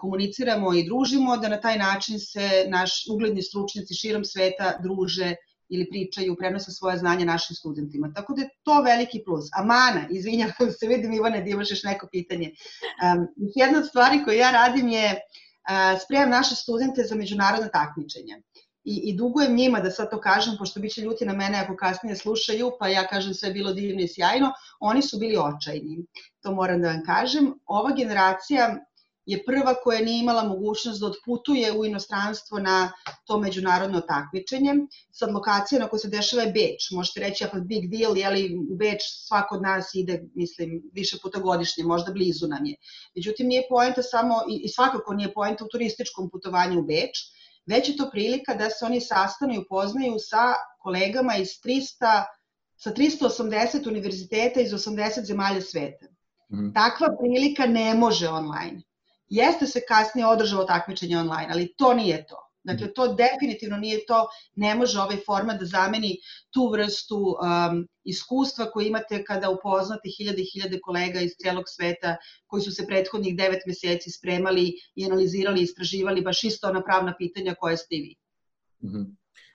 komuniciramo i družimo, da na taj način se naš ugledni stručnjaci širom sveta druže ili pričaju, prenose svoje znanje našim studentima. Tako da je to veliki plus. A mana, izvinjavam se, vidim Ivane da imaš još neko pitanje. Um, jedna od stvari koju ja radim je uh, spremam naše studente za međunarodne takmičenja. I, I dugujem njima da sad to kažem, pošto biće ljuti na mene ako kasnije slušaju, pa ja kažem sve je bilo divno i sjajno, oni su bili očajni. To moram da vam kažem. Ova generacija je prva koja nije imala mogućnost da odputuje u inostranstvo na to međunarodno takmičenje. Sad lokacija na kojoj se dešava je Beč. Možete reći, pa big deal, jeli u Beč svako od nas ide, mislim, više puta godišnje, možda blizu nam je. Međutim, nije poenta samo, i svakako nije poenta u turističkom putovanju u Beč, već je to prilika da se oni sastanu i upoznaju sa kolegama iz 300, sa 380 univerziteta iz 80 zemalja sveta. Mm. Takva prilika ne može online. Jeste se kasnije održalo takmičenje online, ali to nije to. Dakle, to definitivno nije to, ne može ovaj format da zameni tu vrstu um, iskustva koje imate kada upoznate hiljade i hiljade kolega iz celog sveta koji su se prethodnih devet meseci spremali i analizirali, istraživali baš isto ona pravna pitanja koje ste i vi. Mm -hmm.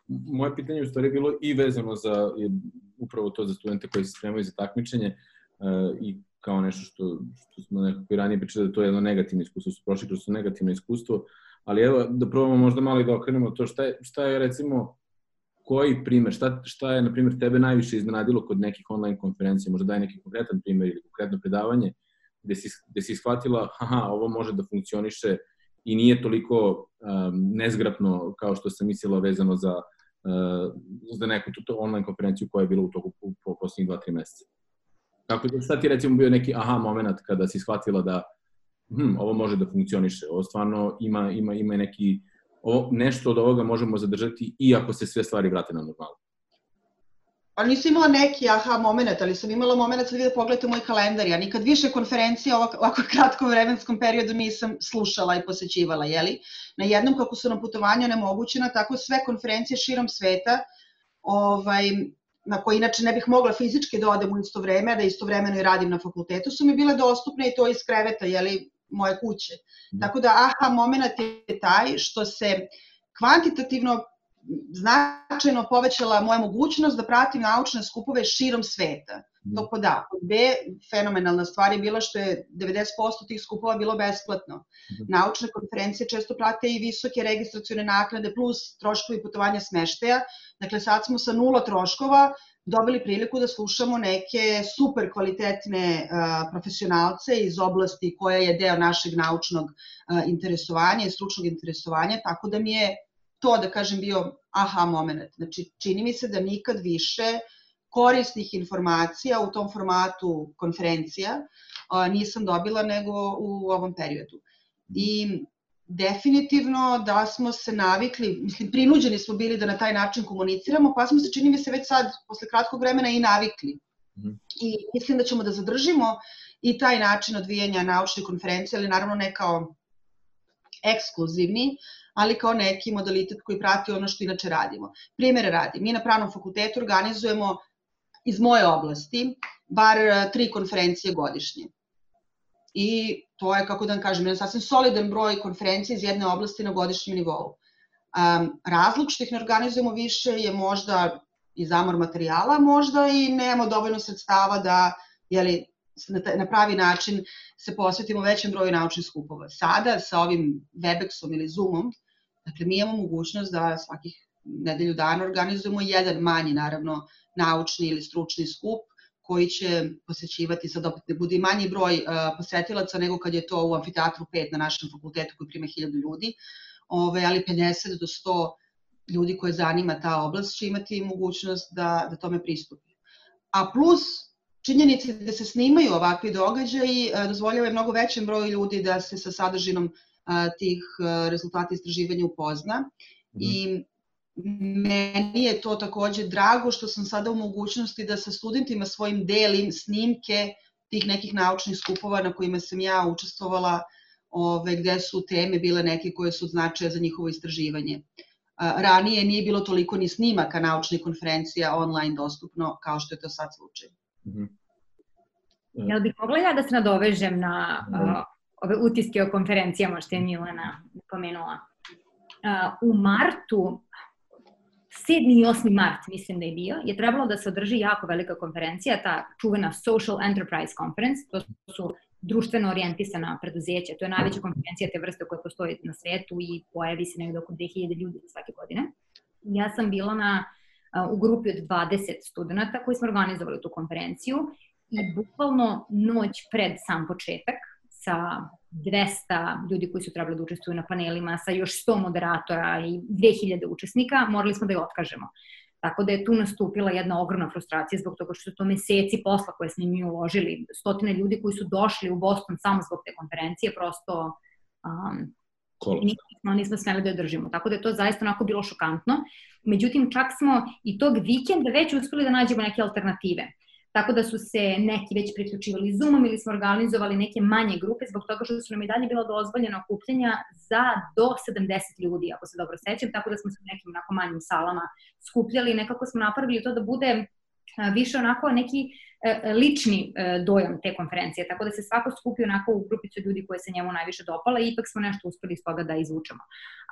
Moje pitanje je u stvari bilo i vezano za upravo to za studente koji se spremaju za takmičenje uh, i kao nešto što, što smo nekako i ranije pričali da to je jedno negativno iskustvo, su prošli kroz to negativno iskustvo, ali evo da probamo možda malo i da okrenemo to šta je, šta je recimo koji primer, šta, šta je, na primjer, tebe najviše iznenadilo kod nekih online konferencija, možda daj neki konkretan primer ili konkretno predavanje, gde si, gde si shvatila, haha, ovo može da funkcioniše i nije toliko um, nezgrapno kao što sam mislila vezano za, uh, za neku tuto online konferenciju koja je bila u toku po, po poslednjih 2-3 meseca. Kako da sad ti recimo bio neki aha moment kada si shvatila da hm, ovo može da funkcioniše, ovo stvarno ima, ima, ima neki, ovo, nešto od ovoga možemo zadržati i ako se sve stvari vrate na normalu. Pa nisam imala neki aha moment, ali sam imala moment sad vi da pogledate moj kalendar. Ja nikad više konferencije ovako, ovako kratkom vremenskom periodu nisam slušala i posećivala, jeli? Na jednom kako su nam putovanja nemogućena, tako sve konferencije širom sveta ovaj, na koje inače ne bih mogla fizički da odem u isto vreme, da istovremeno i radim na fakultetu, su mi bile dostupne i to iz kreveta, jeli, moje kuće. Mm. Tako da aha moment je taj što se kvantitativno značajno povećala moja mogućnost da pratim naučne skupove širom sveta. To pod A. Pod B, fenomenalna stvar je bila što je 90% tih skupova bilo besplatno. Mm. Naučne konferencije često prate i visoke registracione naknade plus troškovi putovanja smešteja. Dakle, sad smo sa nula troškova dobili priliku da slušamo neke super kvalitetne uh, profesionalce iz oblasti koja je deo našeg naučnog uh, interesovanja i stručnog interesovanja, tako da mi je to, da kažem, bio aha moment. Znači, čini mi se da nikad više korisnih informacija u tom formatu konferencija nisam dobila nego u ovom periodu. I definitivno da smo se navikli, mislim, prinuđeni smo bili da na taj način komuniciramo, pa smo se, čini mi se, već sad, posle kratkog vremena i navikli. Mm. I mislim da ćemo da zadržimo i taj način odvijanja naučne konferencije, ali naravno ne kao ekskluzivni, ali kao neki modalitet koji prati ono što inače radimo. Primere radi, mi na pravnom fakultetu organizujemo iz moje oblasti bar e, tri konferencije godišnje. I to je, kako da vam kažem, jedan sasvim solidan broj konferencija iz jedne oblasti na godišnjem nivou. Um, razlog što ih ne organizujemo više je možda i zamor materijala, možda i nemamo dovoljno sredstava da jeli, na, na pravi način se posvetimo većem broju naučnih skupova. Sada sa ovim Webexom ili Zoomom Dakle, mi imamo mogućnost da svakih nedelju dana organizujemo jedan manji, naravno, naučni ili stručni skup koji će posećivati, sad opet ne bude manji broj uh, posetilaca nego kad je to u amfiteatru 5 na našem fakultetu koji prima 1000 ljudi, ove, ali 50 do 100 ljudi koje zanima ta oblast će imati mogućnost da, da tome pristupi. A plus, činjenici da se snimaju ovakvi događaji uh, dozvoljava je mnogo većem broju ljudi da se sa sadržinom tih rezultata istraživanja upozna. Mm. I meni je to takođe drago što sam sada u mogućnosti da sa studentima svojim delim snimke tih nekih naučnih skupova na kojima sam ja učestvovala, ove, gde su teme bile neke koje su značaje za njihovo istraživanje. Ranije nije bilo toliko ni snimaka naučnih konferencija online dostupno kao što je to sad slučaj. Mm -hmm. Jel bih mogla ja da se nadovežem na ove utiske o konferencijama što je Milena pomenula. Uh, u martu 7. i 8. mart, mislim da je bio, je trebalo da se održi jako velika konferencija, ta čuvena Social Enterprise Conference, to su društveno orijentisana preduzeća, to je najveća konferencija te vrste koja postoji na svetu i pojavi se negde oko 2000 ljudi svake godine. Ja sam bila na, u grupi od 20 studenta koji smo organizovali tu konferenciju i bukvalno noć pred sam početak sa 200 ljudi koji su trebali da učestvuju na panelima, sa još 100 moderatora i 2000 učesnika, morali smo da je otkažemo. Tako da je tu nastupila jedna ogromna frustracija zbog toga što su to meseci posla koje smo mi uložili. Stotine ljudi koji su došli u Boston samo zbog te konferencije, prosto um, nismo, nismo smeli da je držimo. Tako da je to zaista onako bilo šokantno. Međutim, čak smo i tog vikenda već uspeli da nađemo neke alternative. Tako da su se neki već priključivali Zoomom ili smo organizovali neke manje grupe zbog toga što su nam i dalje bilo dozvoljeno okupljanja za do 70 ljudi, ako se dobro sećam, tako da smo se u nekim onako manjim salama skupljali. Nekako smo napravili to da bude više onako neki e, lični e, dojam te konferencije, tako da se svako skupi onako u grupicu ljudi koje se njemu najviše dopala i ipak smo nešto uspeli iz toga da izvučemo.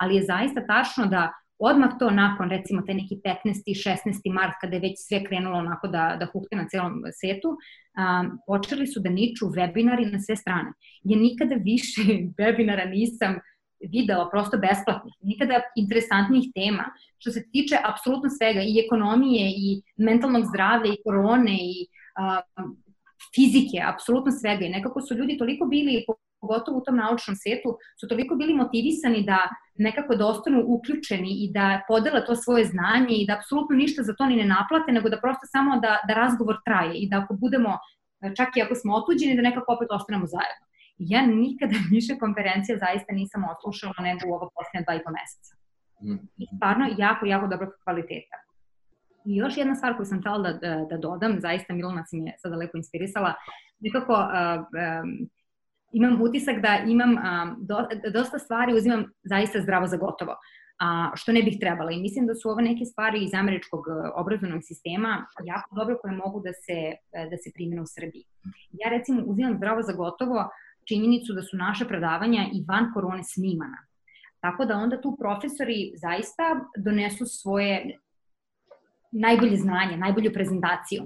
Ali je zaista tačno da odmah to nakon recimo taj neki 15. i 16. mart kada je već sve krenulo onako da, da hukte na celom svetu, um, počeli su da niču webinari na sve strane. Ja nikada više webinara nisam videla prosto besplatnih, nikada interesantnijih tema što se tiče apsolutno svega i ekonomije i mentalnog zdravlja i korone i uh, fizike, apsolutno svega i nekako su ljudi toliko bili pogotovo u tom naučnom svetu, su toliko bili motivisani da nekako da ostanu uključeni i da podele to svoje znanje i da apsolutno ništa za to ni ne naplate, nego da prosto samo da, da razgovor traje i da ako budemo, čak i ako smo otuđeni, da nekako opet ostanemo zajedno. Ja nikada više konferencija zaista nisam odslušala nego u ovo posljednje dva i po meseca. Mm. I stvarno jako, jako dobro kvaliteta. I još jedna stvar koju sam htela da, da, da dodam, zaista Milona si me sada lepo inspirisala, nekako uh, um, imam utisak da imam a, do, dosta stvari uzimam zaista zdravo za gotovo, a, što ne bih trebala. I mislim da su ove neke stvari iz američkog e, obrazovnog sistema jako dobro koje mogu da se, e, da se primene u Srbiji. Ja recimo uzimam zdravo za gotovo činjenicu da su naše predavanja i van korone snimana. Tako da onda tu profesori zaista donesu svoje najbolje znanje, najbolju prezentaciju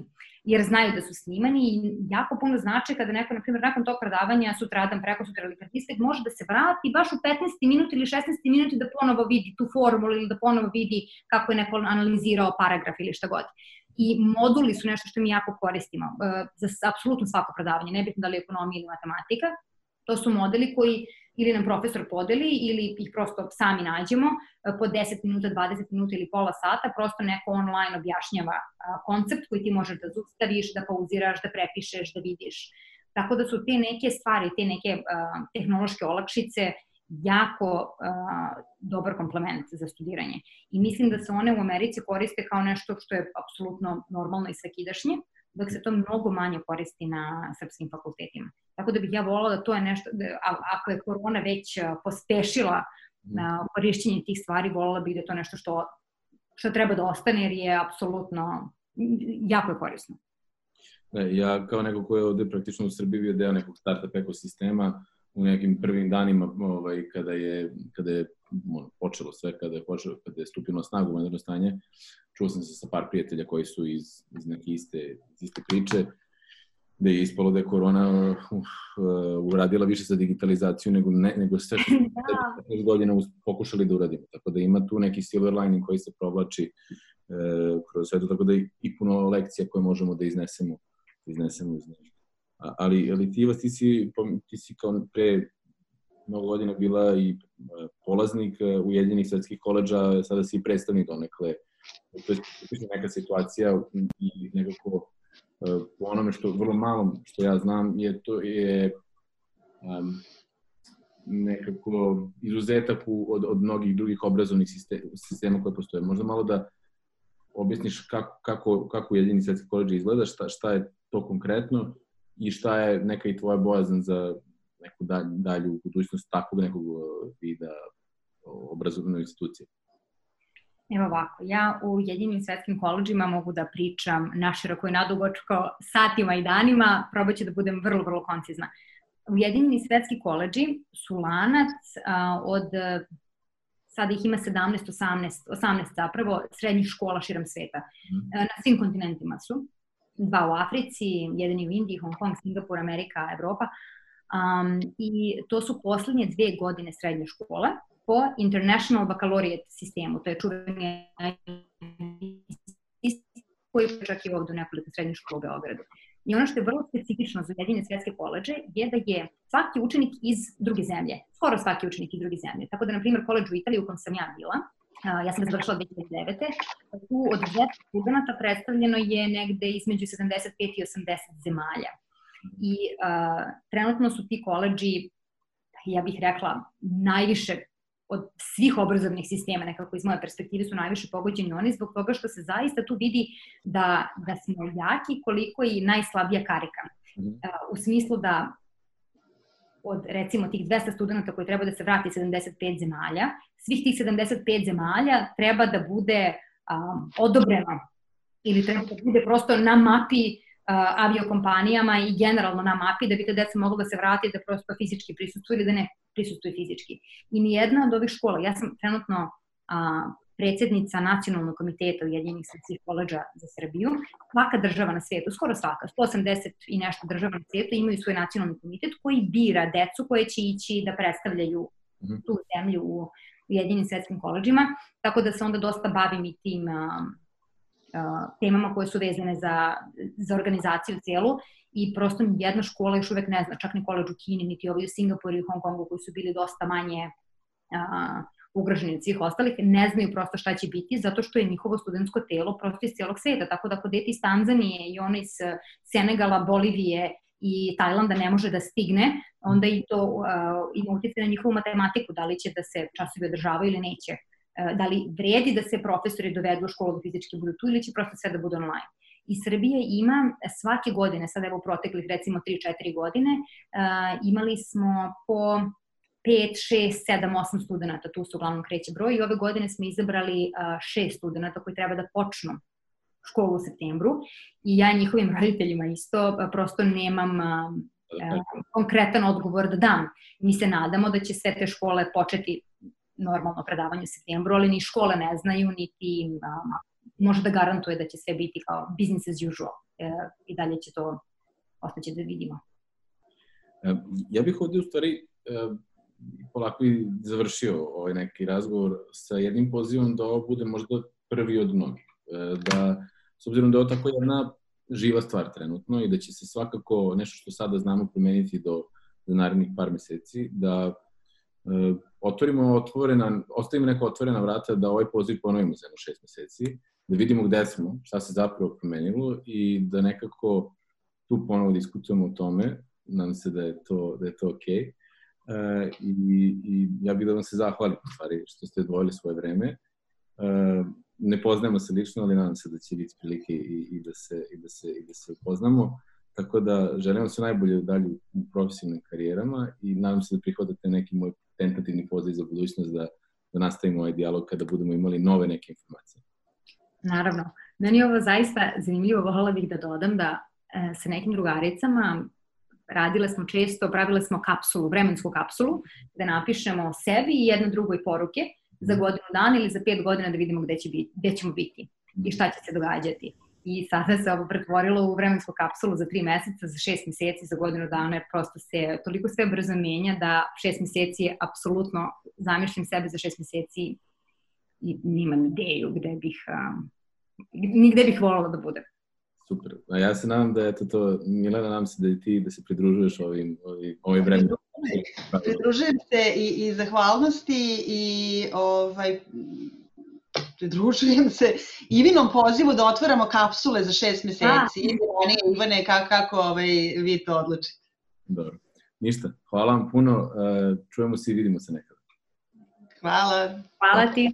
jer znaju da su snimani i jako puno znači kada neko, na primjer, nakon tog predavanja sutradan, preko sutra ili ispit, može da se vrati baš u 15. minut ili 16. minut da ponovo vidi tu formulu ili da ponovo vidi kako je neko analizirao paragraf ili šta god. I moduli su nešto što mi jako koristimo uh, za apsolutno svako predavanje, nebitno da li je ekonomija ili matematika. To su modeli koji ili nam profesor podeli ili ih prosto sami nađemo e, po 10 minuta, 20 minuta ili pola sata, prosto neko online objašnjava koncept koji ti možeš da zustaviš, da pauziraš, da prepišeš, da vidiš. Tako da su te neke stvari, te neke uh, tehnološke olakšice jako uh, dobar komplement za studiranje. I mislim da se one u Americi koriste kao nešto što je apsolutno normalno i svakidašnje, dok se to mnogo manje koristi na srpskim fakultetima. Tako da bih ja volala da to je nešto, da, ako je korona već pospešila na mhm. korišćenje tih stvari, volala bih da to nešto što, što treba da ostane jer je apsolutno jako je korisno. Ne, ja kao neko ko je ovde praktično u Srbiji bio deo nekog startup ekosistema, u nekim prvim danima ovaj, kada je, kada je ono, počelo sve, kada je, počelo, kada je stupilo na snagu vanredno stanje, čuo sam se sa par prijatelja koji su iz, iz neke iste, iz iste priče, da je ispalo da je korona uh, uh, uradila više za digitalizaciju nego, ne, nego sve što da. godina pokušali da uradimo. Tako da ima tu neki silver lining koji se provlači uh, kroz sve to, tako da i, i puno lekcija koje možemo da iznesemo, iznesemo iz njega. Ali, ali ti, ti si, ti si kao pre mnogo godina bila i uh, polaznik uh, Ujedinjenih svetskih koleđa, sada si predstavnik donekle. To je neka situacija i nekako po onome što vrlo malo što ja znam je to je um, nekako izuzetak u, od, od mnogih drugih obrazovnih sistema, sistema koje postoje. Možda malo da objasniš kako, kako, kako jedini svetski koleđ izgleda, šta, šta je to konkretno i šta je neka i tvoja bojazan za neku dalju budućnost takvog nekog vida obrazovne institucije. Evo ovako, ja u jedinim svetskim koleđima mogu da pričam naširoko i nadugočko satima i danima, probat ću da budem vrlo, vrlo koncizna. Ujedinjeni svetski koleđi su lanac a, od sada ih ima 17, 18, 18 zapravo srednjih škola širom sveta. Mm. Na svim kontinentima su. Dva u Africi, jedan u Indiji, Hong Kong, Singapur, Amerika, Evropa. Um, I to su poslednje dve godine srednje škole po International Baccalaureate sistemu. To je čuveni koji je čak i ovde u nekoliko srednjih škola u Beogradu. I ono što je vrlo specifično za Ujedinjene svetske koleđe je da je svaki učenik iz druge zemlje, skoro svaki učenik iz druge zemlje. Tako da, na primjer, koleđ u Italiji u kom sam ja bila, ja sam završila 2009. Tu od 10 studenta predstavljeno je negde između 75 i 80 zemalja. I uh, trenutno su ti koleđi, ja bih rekla, najviše od svih obrazovnih sistema, nekako iz moje perspektive su najviše pogođeni oni zbog toga što se zaista tu vidi da, da smo jaki koliko i najslabija karika. Mm -hmm. U smislu da od recimo tih 200 studenta koji treba da se vrati 75 zemalja, svih tih 75 zemalja treba da bude um, odobreno ili treba da bude prosto na mapi uh, aviokompanijama i generalno na mapi da bi te deca mogla da se vrati da prosto fizički prisustuju ili da ne prisustuje fizički. I nijedna od ovih škola, ja sam trenutno a, predsednica nacionalnog komiteta Ujedinjenih srpskih koleđa za Srbiju, svaka država na svijetu, skoro svaka, 180 i nešto država na svijetu imaju svoj nacionalni komitet koji bira decu koje će ići da predstavljaju mhm. tu zemlju u Ujedinjenim svetskim koleđima, tako da se onda dosta bavim i tim a, temama koje su vezane za, za organizaciju celu i prosto jedna škola još uvek ne zna, čak ni koleđ u Kini, niti ovi u Singapuru i Hong Kongu koji su bili dosta manje a, ugroženi od svih ostalih, ne znaju prosto šta će biti, zato što je njihovo studentsko telo prosto iz cijelog sveta, tako da ako dete iz Tanzanije i ono iz Senegala, Bolivije i Tajlanda ne može da stigne, onda i to uh, ima utjecaj na njihovu matematiku, da li će da se časovi održavaju ili neće. Uh, da li vredi da se profesori dovedu u školu da fizički budu tu ili će prosto sve da bude online i Srbija ima svake godine, sad evo proteklih recimo 3-4 godine, uh, imali smo po 5, 6, 7, 8 studenta, tu se uglavnom kreće broj i ove godine smo izabrali uh, 6 studenta koji treba da počnu školu u septembru i ja njihovim roditeljima isto prosto nemam konkretan odgovor da dam. Mi se nadamo da će sve te škole početi normalno predavanje u septembru, ali ni škole ne znaju, niti um, može da garantuje da će sve biti kao business as usual e, i dalje će to ostaće da vidimo. E, ja bih ovde u stvari e, polako i završio ovaj neki razgovor sa jednim pozivom da ovo bude možda prvi od mnogih. E, da, s obzirom da je ovo tako jedna živa stvar trenutno i da će se svakako nešto što sada znamo promeniti do, do narednih par meseci, da otvorimo otvorena, ostavimo neka otvorena vrata da ovaj poziv ponovimo za jedno šest meseci, da vidimo gde smo, šta se zapravo promenilo i da nekako tu ponovo diskutujemo o tome, nadam se da je to, da je to okej. Okay. E, i, I ja bih da vam se zahvalim, u stvari, što ste odvojili svoje vreme. E, ne poznajemo se lično, ali nadam se da će biti prilike i, i, da, se, i, da, se, i da se upoznamo. Tako da želim vam sve najbolje dalje u profesionalnim karijerama i nadam se da prihvatate neki moj tentativni poziv za budućnost da, da nastavimo ovaj dijalog kada budemo imali nove neke informacije. Naravno. Meni je ovo zaista zanimljivo, volela bih da dodam da e, sa nekim drugaricama radile smo često, pravile smo kapsulu, vremensku kapsulu, da napišemo sebi i jedno drugoj poruke za mhm. godinu dana ili za pet godina da vidimo gde, će biti, gde ćemo biti i šta će se događati. I sada se ovo pretvorilo u vremensku kapsulu za tri meseca, za šest meseci, za godinu dana, jer prosto se toliko sve brzo menja da šest meseci je apsolutno, zamišljam sebe za šest meseci i nimam ideju gde bih, um, nigde bih volala da budem. Super. A ja se nadam da je to to, Milena, nadam se da i ti da se pridružuješ ovim, ovim, ovim vremenom. Pridružujem se i, i zahvalnosti i ovaj, pridružujem se Ivinom pozivu da otvaramo kapsule za šest meseci. Ivane, Ivane, kako, kako ovaj, vi to odlučite. Dobro. Ništa. Hvala vam puno. E, čujemo se i vidimo se nekada. Hvala. Hvala ti.